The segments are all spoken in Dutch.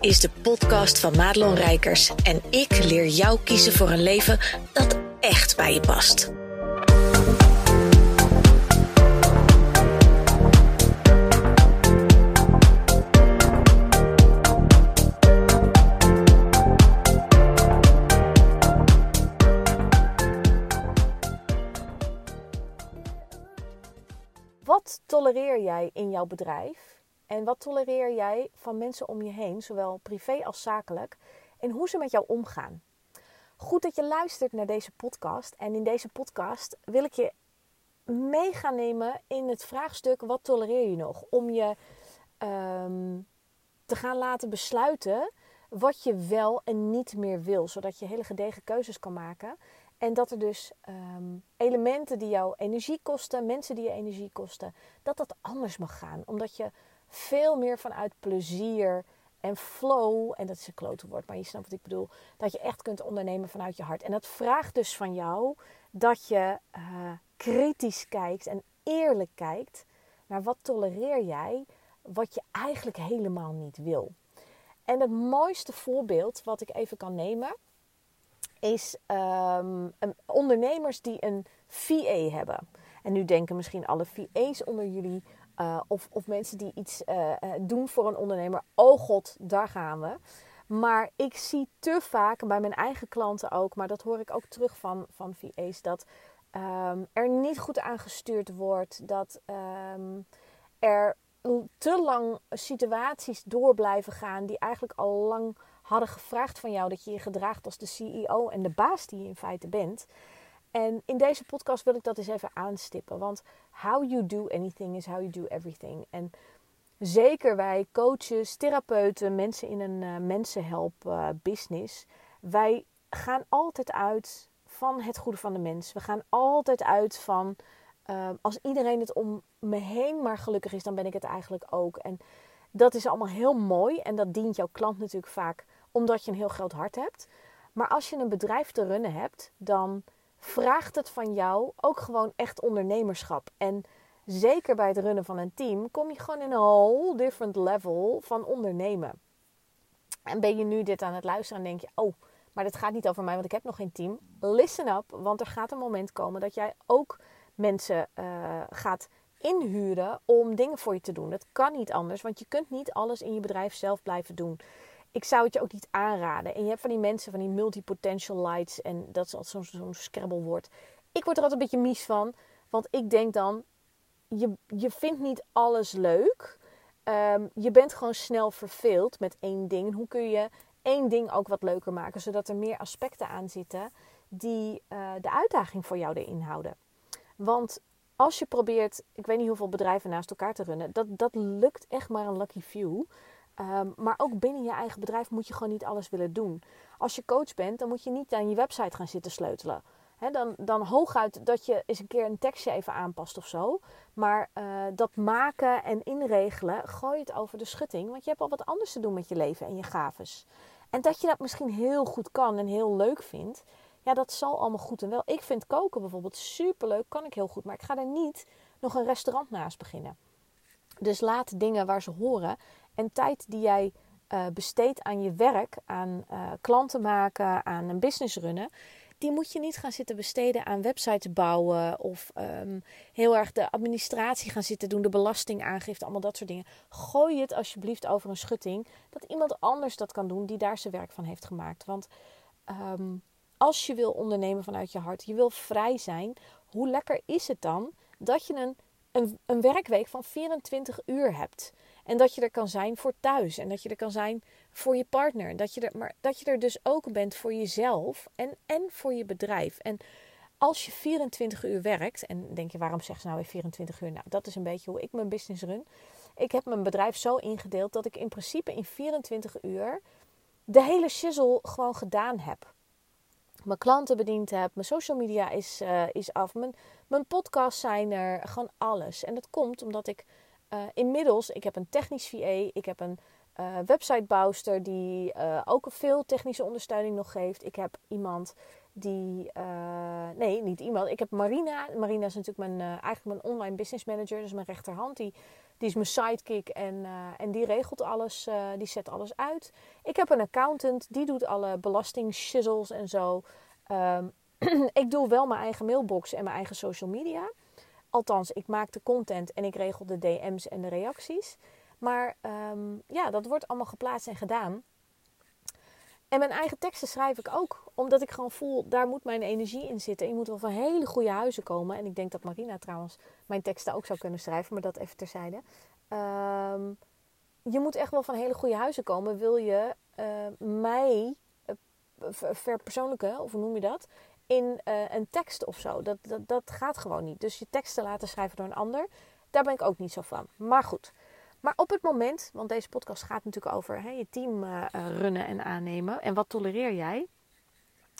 is de podcast van Madelon Rijkers en ik leer jou kiezen voor een leven dat echt bij je past. Wat tolereer jij in jouw bedrijf? En wat tolereer jij van mensen om je heen, zowel privé als zakelijk, en hoe ze met jou omgaan? Goed dat je luistert naar deze podcast. En in deze podcast wil ik je mee gaan nemen in het vraagstuk: wat tolereer je nog? Om je ehm, te gaan laten besluiten wat je wel en niet meer wil, zodat je hele gedegen keuzes kan maken. En dat er dus ehm, elementen die jouw energie kosten, mensen die je energie kosten, dat dat anders mag gaan. Omdat je veel meer vanuit plezier en flow, en dat is een klote woord, maar je snapt wat ik bedoel, dat je echt kunt ondernemen vanuit je hart. En dat vraagt dus van jou dat je uh, kritisch kijkt en eerlijk kijkt naar wat tolereer jij, wat je eigenlijk helemaal niet wil. En het mooiste voorbeeld wat ik even kan nemen, is um, ondernemers die een VA hebben. En nu denken misschien alle VA's onder jullie uh, of, of mensen die iets uh, doen voor een ondernemer. Oh god, daar gaan we. Maar ik zie te vaak, bij mijn eigen klanten ook, maar dat hoor ik ook terug van, van VA's, dat um, er niet goed aan gestuurd wordt. Dat um, er te lang situaties door blijven gaan die eigenlijk al lang hadden gevraagd van jou dat je je gedraagt als de CEO en de baas die je in feite bent. En in deze podcast wil ik dat eens even aanstippen. Want how you do anything is how you do everything. En zeker wij coaches, therapeuten, mensen in een uh, mensenhelp uh, business. Wij gaan altijd uit van het goede van de mens. We gaan altijd uit van uh, als iedereen het om me heen maar gelukkig is, dan ben ik het eigenlijk ook. En dat is allemaal heel mooi en dat dient jouw klant natuurlijk vaak omdat je een heel groot hart hebt. Maar als je een bedrijf te runnen hebt, dan vraagt het van jou ook gewoon echt ondernemerschap. En zeker bij het runnen van een team kom je gewoon in een whole different level van ondernemen. En ben je nu dit aan het luisteren en denk je, oh, maar dit gaat niet over mij, want ik heb nog geen team. Listen up, want er gaat een moment komen dat jij ook mensen uh, gaat inhuren om dingen voor je te doen. Dat kan niet anders, want je kunt niet alles in je bedrijf zelf blijven doen ik zou het je ook niet aanraden. En je hebt van die mensen, van die multipotential lights. En dat is altijd zo'n zo'n scrabblewoord. Ik word er altijd een beetje mies van. Want ik denk dan, je, je vindt niet alles leuk. Um, je bent gewoon snel verveeld met één ding. Hoe kun je één ding ook wat leuker maken, zodat er meer aspecten aan zitten die uh, de uitdaging voor jou erin houden. Want als je probeert, ik weet niet hoeveel bedrijven naast elkaar te runnen, dat, dat lukt echt maar een lucky few. Um, maar ook binnen je eigen bedrijf moet je gewoon niet alles willen doen. Als je coach bent, dan moet je niet aan je website gaan zitten sleutelen. Dan, dan hooguit dat je eens een keer een tekstje even aanpast of zo. Maar uh, dat maken en inregelen, gooi het over de schutting. Want je hebt al wat anders te doen met je leven en je gaves. En dat je dat misschien heel goed kan en heel leuk vindt. Ja, dat zal allemaal goed en wel. Ik vind koken bijvoorbeeld superleuk, kan ik heel goed. Maar ik ga er niet nog een restaurant naast beginnen. Dus laat dingen waar ze horen. En tijd die jij uh, besteedt aan je werk, aan uh, klanten maken, aan een business runnen, die moet je niet gaan zitten besteden aan websites bouwen of um, heel erg de administratie gaan zitten doen, de belastingaangifte, allemaal dat soort dingen. Gooi het alsjeblieft over een schutting, dat iemand anders dat kan doen die daar zijn werk van heeft gemaakt. Want um, als je wil ondernemen vanuit je hart, je wil vrij zijn, hoe lekker is het dan dat je een, een, een werkweek van 24 uur hebt? En dat je er kan zijn voor thuis. En dat je er kan zijn voor je partner. Dat je er, maar dat je er dus ook bent voor jezelf en, en voor je bedrijf. En als je 24 uur werkt, en denk je waarom zeg ze nou weer 24 uur? Nou, dat is een beetje hoe ik mijn business run. Ik heb mijn bedrijf zo ingedeeld dat ik in principe in 24 uur de hele shizzle gewoon gedaan heb. Mijn klanten bediend heb, mijn social media is, uh, is af, mijn, mijn podcasts zijn er, gewoon alles. En dat komt omdat ik uh, inmiddels, ik heb een technisch VA, ik heb een uh, websitebouwster die uh, ook veel technische ondersteuning nog geeft. Ik heb iemand die, nee, niet iemand. Ik heb Marina. Marina is natuurlijk mijn, eigenlijk mijn online business manager, dus mijn rechterhand. Die Die is mijn sidekick en, en die regelt alles, die zet alles uit. Ik heb een accountant, die doet alle belastingshizels en zo. Ehm, ik doe wel mijn eigen mailbox en mijn eigen social media. Althans, ik maak de content en ik regel de DM's en de reacties. Maar ehm, ja, dat wordt allemaal geplaatst en gedaan. En mijn eigen teksten schrijf ik ook. Omdat ik gewoon voel, daar moet mijn energie in zitten. Je moet wel van hele goede huizen komen. En ik denk dat Marina trouwens mijn teksten ook zou kunnen schrijven. Maar dat even terzijde. Um, je moet echt wel van hele goede huizen komen. Wil je uh, mij uh, verpersoonlijken, of hoe noem je dat? In uh, een tekst of zo. Dat, dat, dat gaat gewoon niet. Dus je teksten laten schrijven door een ander. Daar ben ik ook niet zo van. Maar goed. Maar op het moment, want deze podcast gaat natuurlijk over hè, je team uh, runnen en aannemen. En wat tolereer jij?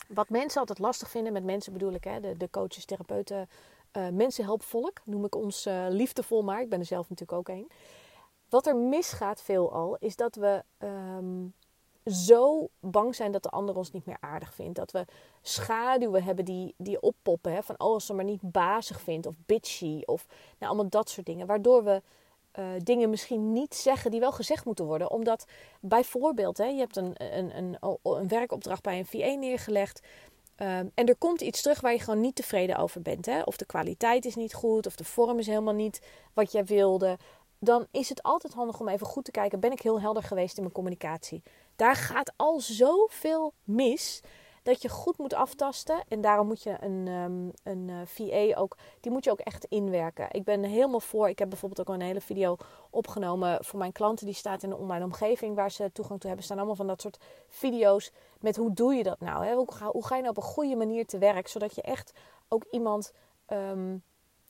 Wat mensen altijd lastig vinden, met mensen bedoel ik, hè, de, de coaches, therapeuten, uh, mensenhelpvolk, noem ik ons liefdevol maar. Ik ben er zelf natuurlijk ook een. Wat er misgaat veelal, is dat we um, zo bang zijn dat de ander ons niet meer aardig vindt. Dat we schaduwen hebben die, die oppoppen. Hè, van oh, als ze maar niet bazig vindt of bitchy of nou, allemaal dat soort dingen. Waardoor we uh, dingen misschien niet zeggen die wel gezegd moeten worden. Omdat bijvoorbeeld, hè, je hebt een, een, een, een werkopdracht bij een VA neergelegd. Um, en er komt iets terug waar je gewoon niet tevreden over bent. Hè? Of de kwaliteit is niet goed, of de vorm is helemaal niet wat jij wilde. Dan is het altijd handig om even goed te kijken: ben ik heel helder geweest in mijn communicatie? Daar gaat al zoveel mis dat je goed moet aftasten. En daarom moet je een, um, een uh, VA ook, die moet je ook echt inwerken. Ik ben helemaal voor. Ik heb bijvoorbeeld ook een hele video opgenomen voor mijn klanten. Die staat in een online omgeving waar ze toegang toe hebben. staan allemaal van dat soort video's met hoe doe je dat nou? Hè? Hoe, ga, hoe ga je nou op een goede manier te werk, zodat je echt ook iemand... Um,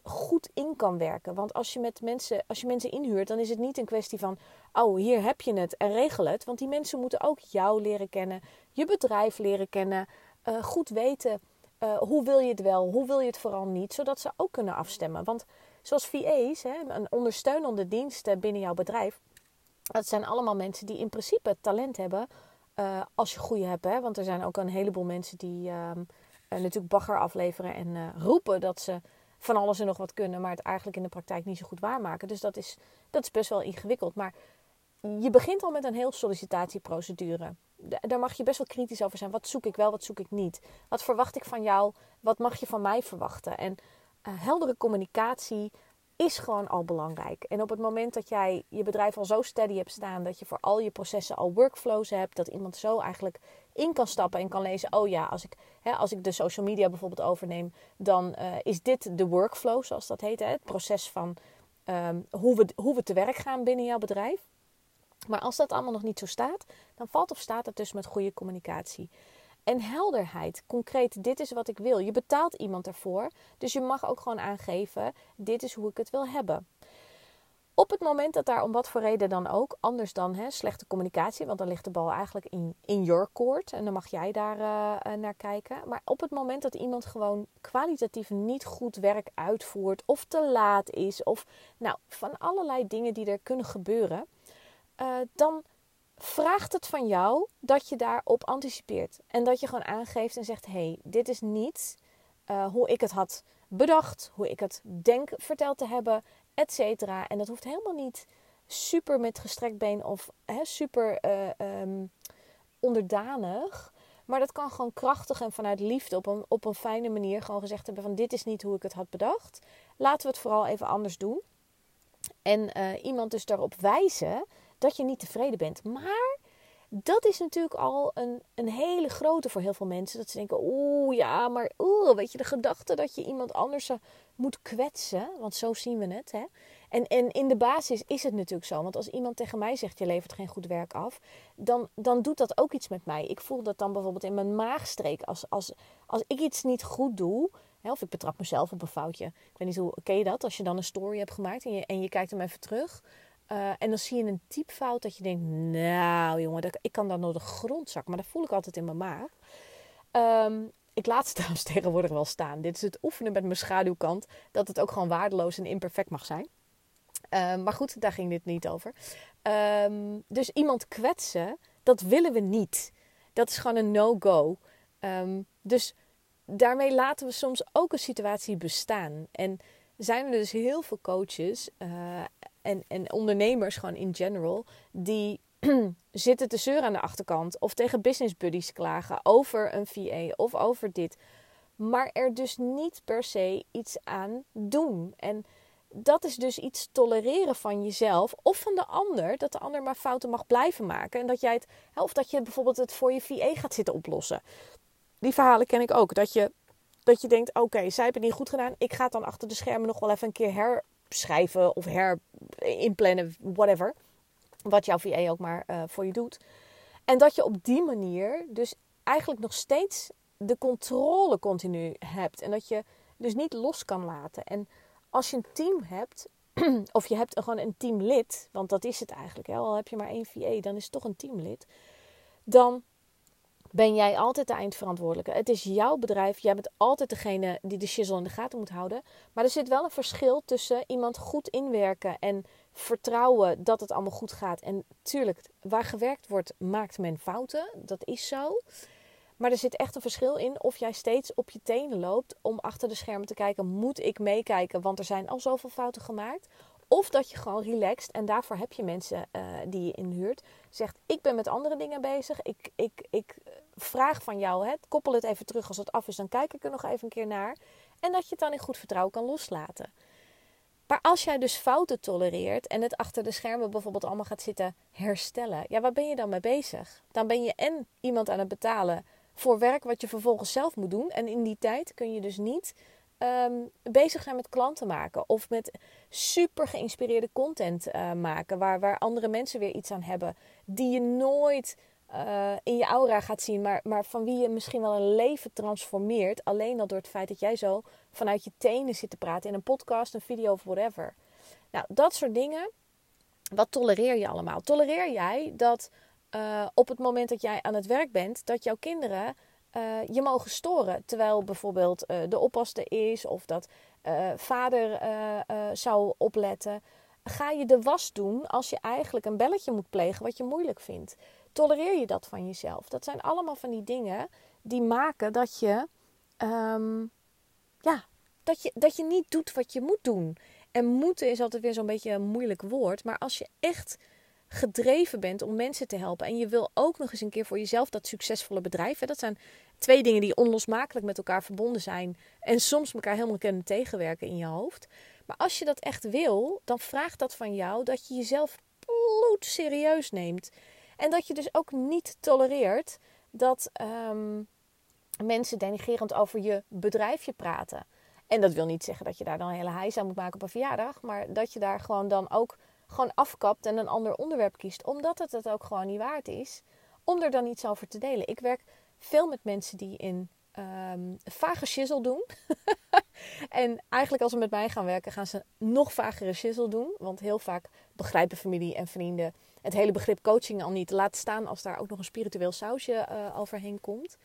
goed in kan werken. Want als je, met mensen, als je mensen inhuurt, dan is het niet een kwestie van: oh, hier heb je het en regel het. Want die mensen moeten ook jou leren kennen, je bedrijf leren kennen, uh, goed weten uh, hoe wil je het wel, hoe wil je het vooral niet, zodat ze ook kunnen afstemmen. Want zoals VA's, hè, een ondersteunende dienst binnen jouw bedrijf, dat zijn allemaal mensen die in principe talent hebben. Als je goede hebt, hè? want er zijn ook een heleboel mensen die uh, natuurlijk bagger afleveren en roepen dat ze van alles en nog wat kunnen, maar het eigenlijk in de praktijk niet zo goed waarmaken. Dus dat is, dat is best wel ingewikkeld. Maar je begint al met een heel sollicitatieprocedure. Daar mag je best wel kritisch over zijn. Wat zoek ik wel, wat zoek ik niet? Wat verwacht ik van jou? Wat mag je van mij verwachten? En uh, heldere communicatie is gewoon al belangrijk. En op het moment dat jij je bedrijf al zo steady hebt staan, dat je voor al je processen al workflows hebt, dat iemand zo eigenlijk in kan stappen en kan lezen: oh ja, als ik, hè, als ik de social media bijvoorbeeld overneem, dan uh, is dit de workflow, zoals dat heet, hè, het proces van um, hoe, we, hoe we te werk gaan binnen jouw bedrijf. Maar als dat allemaal nog niet zo staat, dan valt of staat het dus met goede communicatie. En helderheid. Concreet, dit is wat ik wil. Je betaalt iemand ervoor. Dus je mag ook gewoon aangeven: dit is hoe ik het wil hebben. Op het moment dat daar om wat voor reden dan ook, anders dan hè, slechte communicatie, want dan ligt de bal eigenlijk in, in your court en dan mag jij daar uh, naar kijken. Maar op het moment dat iemand gewoon kwalitatief niet goed werk uitvoert, of te laat is, of nou, van allerlei dingen die er kunnen gebeuren, uh, dan vraagt het van jou dat je daarop anticipeert. En dat je gewoon aangeeft en zegt: hey, dit is niet hoe ik het had bedacht, hoe ik het denk verteld te hebben, et cetera. En dat hoeft helemaal niet super met gestrekt been of hè, super uh, um, onderdanig. Maar dat kan gewoon krachtig en vanuit liefde op een, op een fijne manier gewoon gezegd hebben van dit is niet hoe ik het had bedacht. Laten we het vooral even anders doen. En uh, iemand dus daarop wijzen dat je niet tevreden bent. Maar dat is natuurlijk al een, een hele grote voor heel veel mensen. Dat ze denken, oeh ja, maar oeh, weet je, de gedachte dat je iemand anders moet kwetsen. Want zo zien we het. Hè? En, en in de basis is het natuurlijk zo. Want als iemand tegen mij zegt, je levert geen goed werk af. Dan, dan doet dat ook iets met mij. Ik voel dat dan bijvoorbeeld in mijn maagstreek. Als, als, als ik iets niet goed doe... Hè, of ik betrap mezelf op een foutje. Ik weet niet hoe, ken je dat? Als je dan een story hebt gemaakt en je, en je kijkt hem even terug... Uh, en dan zie je een typfout dat je denkt, nou jongen, ik kan dan door de grond zakken. Maar dat voel ik altijd in mijn maag. Um, ik laat trouwens tegenwoordig wel staan. Dit is het oefenen met mijn schaduwkant. Dat het ook gewoon waardeloos en imperfect mag zijn. Um, maar goed, daar ging dit niet over. Um, dus iemand kwetsen, dat willen we niet. Dat is gewoon een no-go. dus daarmee laten we soms ook een situatie bestaan. En zijn er dus heel veel coaches uh, en, en ondernemers gewoon in general, die zitten te zeuren aan de achterkant of tegen business buddies klagen over een VA of over dit. Maar er dus niet per se iets aan doen. En dat is dus iets tolereren van jezelf of van de ander. Dat de ander maar fouten mag blijven maken. En dat jij het, of dat je bijvoorbeeld het voor je VA gaat zitten oplossen. Die verhalen ken ik ook. Dat je, dat je denkt: oké, zij hebben het niet goed gedaan. Ik ga het dan achter de schermen nog wel even een keer herschrijven of herinplannen, whatever. Wat jouw VA ook maar uh, voor je doet. En dat je op die manier dus eigenlijk nog steeds de controle continu hebt. En dat je dus niet los kan laten. En als je een team hebt, of je hebt gewoon een teamlid, want dat is het eigenlijk, hè? al heb je maar één VA, dan is het toch een teamlid, dan ben jij altijd de eindverantwoordelijke. Het is jouw bedrijf, jij bent altijd degene die de shizzle in de gaten moet houden. Maar er zit wel een verschil tussen iemand goed inwerken en vertrouwen dat het allemaal goed gaat. En tuurlijk, waar gewerkt wordt, maakt men fouten, dat is zo. Maar er zit echt een verschil in of jij steeds op je tenen loopt om achter de schermen te kijken: moet ik meekijken, want er zijn al zoveel fouten gemaakt? Of dat je gewoon relaxed, en daarvoor heb je mensen uh, die je inhuurt, zegt: Ik ben met andere dingen bezig. Ik, ik, ik vraag van jou, hè, koppel het even terug als het af is, dan kijk ik er nog even een keer naar. En dat je het dan in goed vertrouwen kan loslaten. Maar als jij dus fouten tolereert en het achter de schermen bijvoorbeeld allemaal gaat zitten herstellen, ja, waar ben je dan mee bezig? Dan ben je en iemand aan het betalen voor werk wat je vervolgens zelf moet doen. En in die tijd kun je dus niet ehm, bezig zijn met klanten maken of met super geïnspireerde content uh, maken, waar, waar andere mensen weer iets aan hebben, die je nooit uh, in je aura gaat zien, maar, maar van wie je misschien wel een leven transformeert. Alleen al door het feit dat jij zo vanuit je tenen zit te praten in een podcast, een video of whatever. Nou, dat soort dingen, wat tolereer je allemaal? Tolereer jij dat uh, op het moment dat jij aan het werk bent, dat jouw kinderen uh, je mogen storen. Terwijl bijvoorbeeld de oppaste is of dat vader zou opletten. Ga je de was doen als je eigenlijk een belletje moet plegen wat je moeilijk vindt? Tolereer je dat van jezelf? Dat zijn allemaal van die dingen die maken dat je, um, ja, dat je, dat je niet doet wat je moet doen. En moeten is altijd weer zo'n beetje een moeilijk woord. Maar als je echt gedreven bent om mensen te helpen. En je wil ook nog eens een keer voor jezelf dat succesvolle bedrijf. Hè, dat zijn twee dingen die onlosmakelijk met elkaar verbonden zijn. En soms elkaar helemaal kunnen tegenwerken in je hoofd. Maar als je dat echt wil, dan vraagt dat van jou dat je jezelf bloed serieus neemt. En dat je dus ook niet tolereert dat um, mensen denigerend over je bedrijfje praten. En dat wil niet zeggen dat je daar dan een hele heis aan moet maken op een verjaardag. Maar dat je daar gewoon dan ook gewoon afkapt en een ander onderwerp kiest. Omdat het het ook gewoon niet waard is om er dan iets over te delen. Ik werk veel met mensen die in um, vage shizzle doen. en eigenlijk als ze met mij gaan werken, gaan ze nog vagere shizzle doen. Want heel vaak begrijpen familie en vrienden het hele begrip coaching al niet. Laat staan als daar ook nog een spiritueel sausje uh, overheen komt.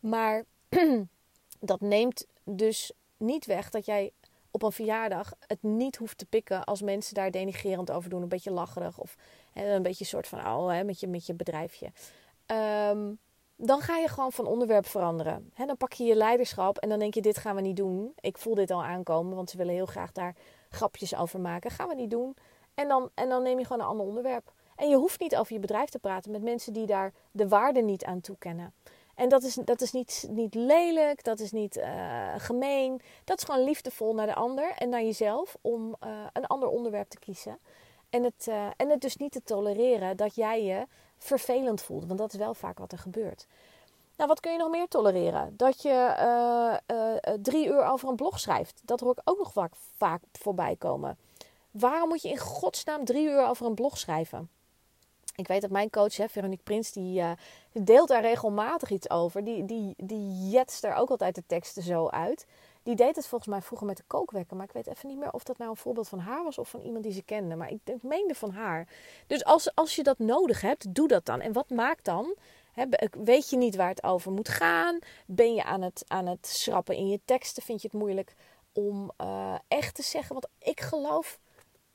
Maar dat neemt dus niet weg dat jij op een verjaardag het niet hoeft te pikken als mensen daar denigerend over doen. Een beetje lacherig of hè, een beetje een soort van oh, hè, met, je, met je bedrijfje. Um, dan ga je gewoon van onderwerp veranderen. Hè, dan pak je je leiderschap en dan denk je: dit gaan we niet doen. Ik voel dit al aankomen, want ze willen heel graag daar grapjes over maken. Gaan we niet doen. En dan, en dan neem je gewoon een ander onderwerp. En je hoeft niet over je bedrijf te praten met mensen die daar de waarde niet aan toekennen. En dat is, dat is niet, niet lelijk, dat is niet uh, gemeen. Dat is gewoon liefdevol naar de ander en naar jezelf om uh, een ander onderwerp te kiezen. En het, uh, en het dus niet te tolereren dat jij je vervelend voelt. Want dat is wel vaak wat er gebeurt. Nou, wat kun je nog meer tolereren? Dat je drie uur over een blog schrijft. Dat hoor ik ook nog vaak, vaak voorbij komen. Waarom moet je in godsnaam drie uur over een blog schrijven? Ik weet dat mijn coach, hè, Veronique Prins, die deelt daar regelmatig iets over. Die, die, die jetst er ook altijd de teksten zo uit. Die deed het volgens mij vroeger met de kookwekker. Maar ik weet even niet meer of dat nou een voorbeeld van haar was of van iemand die ze kende. Maar ik, meende van haar. Dus als, als je dat nodig hebt, doe dat dan. En wat maakt dan? weet je niet waar het over moet gaan? Ben je aan het, aan het schrappen in je teksten? Vind je het moeilijk om uh, echt te zeggen? Want ik geloof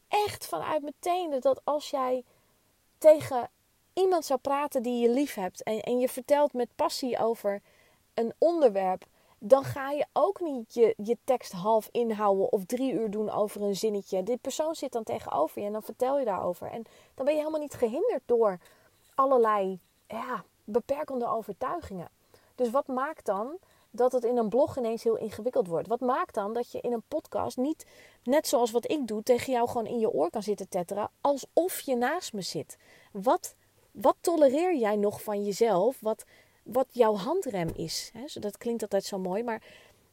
echt vanuit mijn tenen dat als jij tegen iemand zou praten die je lief hebt en, en je vertelt met passie over een onderwerp dan ga je ook niet je, je tekst half inhouden of drie uur doen over een zinnetje. Dit persoon zit dan tegenover je en dan vertel je daarover. En dan ben je helemaal niet gehinderd door allerlei ja, beperkende overtuigingen. Dus wat maakt dan dat het in een blog ineens heel ingewikkeld wordt? Wat maakt dan dat je in een podcast niet, net zoals wat ik doe, tegen jou gewoon in je oor kan zitten tetteren, alsof je naast me zit? Wat, wat tolereer jij nog van jezelf? Wat, wat jouw handrem is? Dat klinkt altijd zo mooi, maar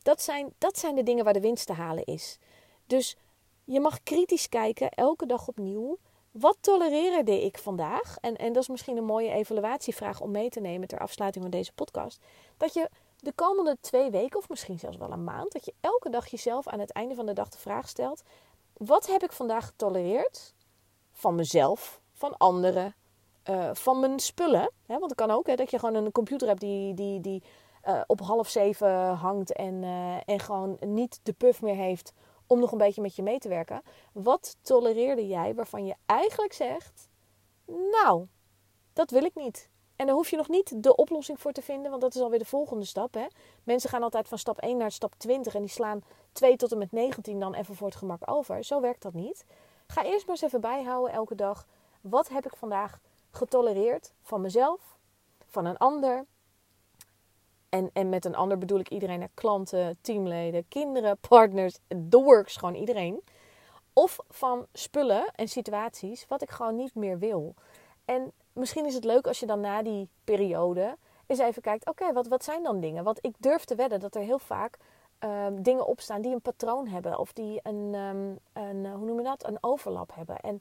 dat zijn, dat zijn de dingen waar de winst te halen is. Dus je mag kritisch kijken, elke dag opnieuw. Wat tolereerde ik vandaag? En, en dat is misschien een mooie evaluatievraag om mee te nemen ter afsluiting van deze podcast. Dat je de komende twee weken, of misschien zelfs wel een maand, dat je elke dag jezelf aan het einde van de dag de vraag stelt: wat heb ik vandaag getolereerd? Van mezelf, van anderen, uh, van mijn spullen. Hè? Want het kan ook hè, dat je gewoon een computer hebt die, die, die uh, op half zeven hangt en, uh, en gewoon niet de puff meer heeft om nog een beetje met je mee te werken. Wat tolereerde jij waarvan je eigenlijk zegt: Nou, dat wil ik niet. En daar hoef je nog niet de oplossing voor te vinden, want dat is alweer de volgende stap. Hè? Mensen gaan altijd van stap 1 naar stap 20 en die slaan 2 tot en met 19 dan even voor het gemak over. Zo werkt dat niet. Ga eerst maar eens even bijhouden elke dag. Wat heb ik vandaag getolereerd van mezelf, van een ander? En, en met een ander bedoel ik iedereen, klanten, teamleden, kinderen, partners, the works, gewoon iedereen. Of van spullen en situaties wat ik gewoon niet meer wil. En misschien is het leuk als je dan na die periode eens even kijkt: oké, wat, wat zijn dan dingen? Want ik durf te wedden dat er heel vaak um, dingen opstaan die een patroon hebben of die een, um, een, hoe noem je dat? Een overlap hebben. En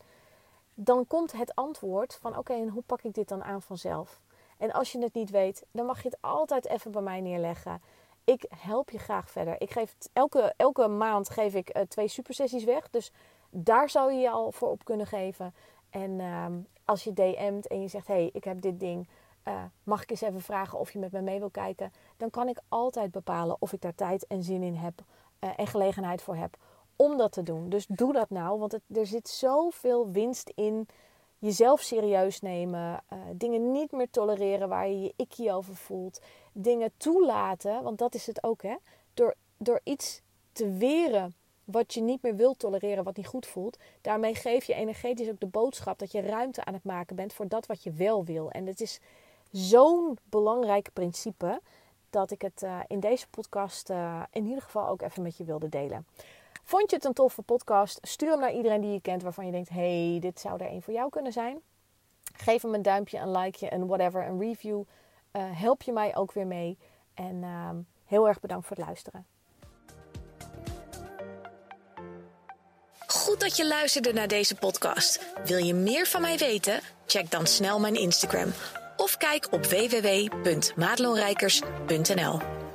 dan komt het antwoord van: oké, en hoe pak ik dit dan aan vanzelf? En als je het niet weet, dan mag je het altijd even bij mij neerleggen. Ik help je graag verder. Ik geef elke, elke maand geef ik uh, twee supersessies weg. Dus daar zou je je al voor op kunnen geven. En um, als je DM't en je zegt: hey, ik heb dit ding. Uh, mag ik eens even vragen of je met me mee wil kijken? Dan kan ik altijd bepalen of ik daar tijd en zin in heb uh, en gelegenheid voor heb om dat te doen. Dus doe dat nou, want er zit zoveel winst in jezelf serieus nemen, uh, dingen niet meer tolereren waar je je ikkie over voelt, dingen toelaten, want dat is het ook, hè? Door, door iets te weren wat je niet meer wilt tolereren, wat niet goed voelt, daarmee geef je energetisch ook de boodschap dat je ruimte aan het maken bent voor dat wat je wel wil. En het is zo'n belangrijk principe dat ik het uh, in deze podcast uh, in ieder geval ook even met je wilde delen. Vond je het een toffe podcast? Stuur hem naar iedereen die je kent waarvan je denkt: hey, dit zou er een voor jou kunnen zijn. Geef hem een duimpje, een likeje, een whatever, een review. Uh, help je mij ook weer mee. En uh, heel erg bedankt voor het luisteren. Goed dat je luisterde naar deze podcast. Wil je meer van mij weten? Check dan snel mijn Instagram of kijk op www.maatloonrijkers.nl.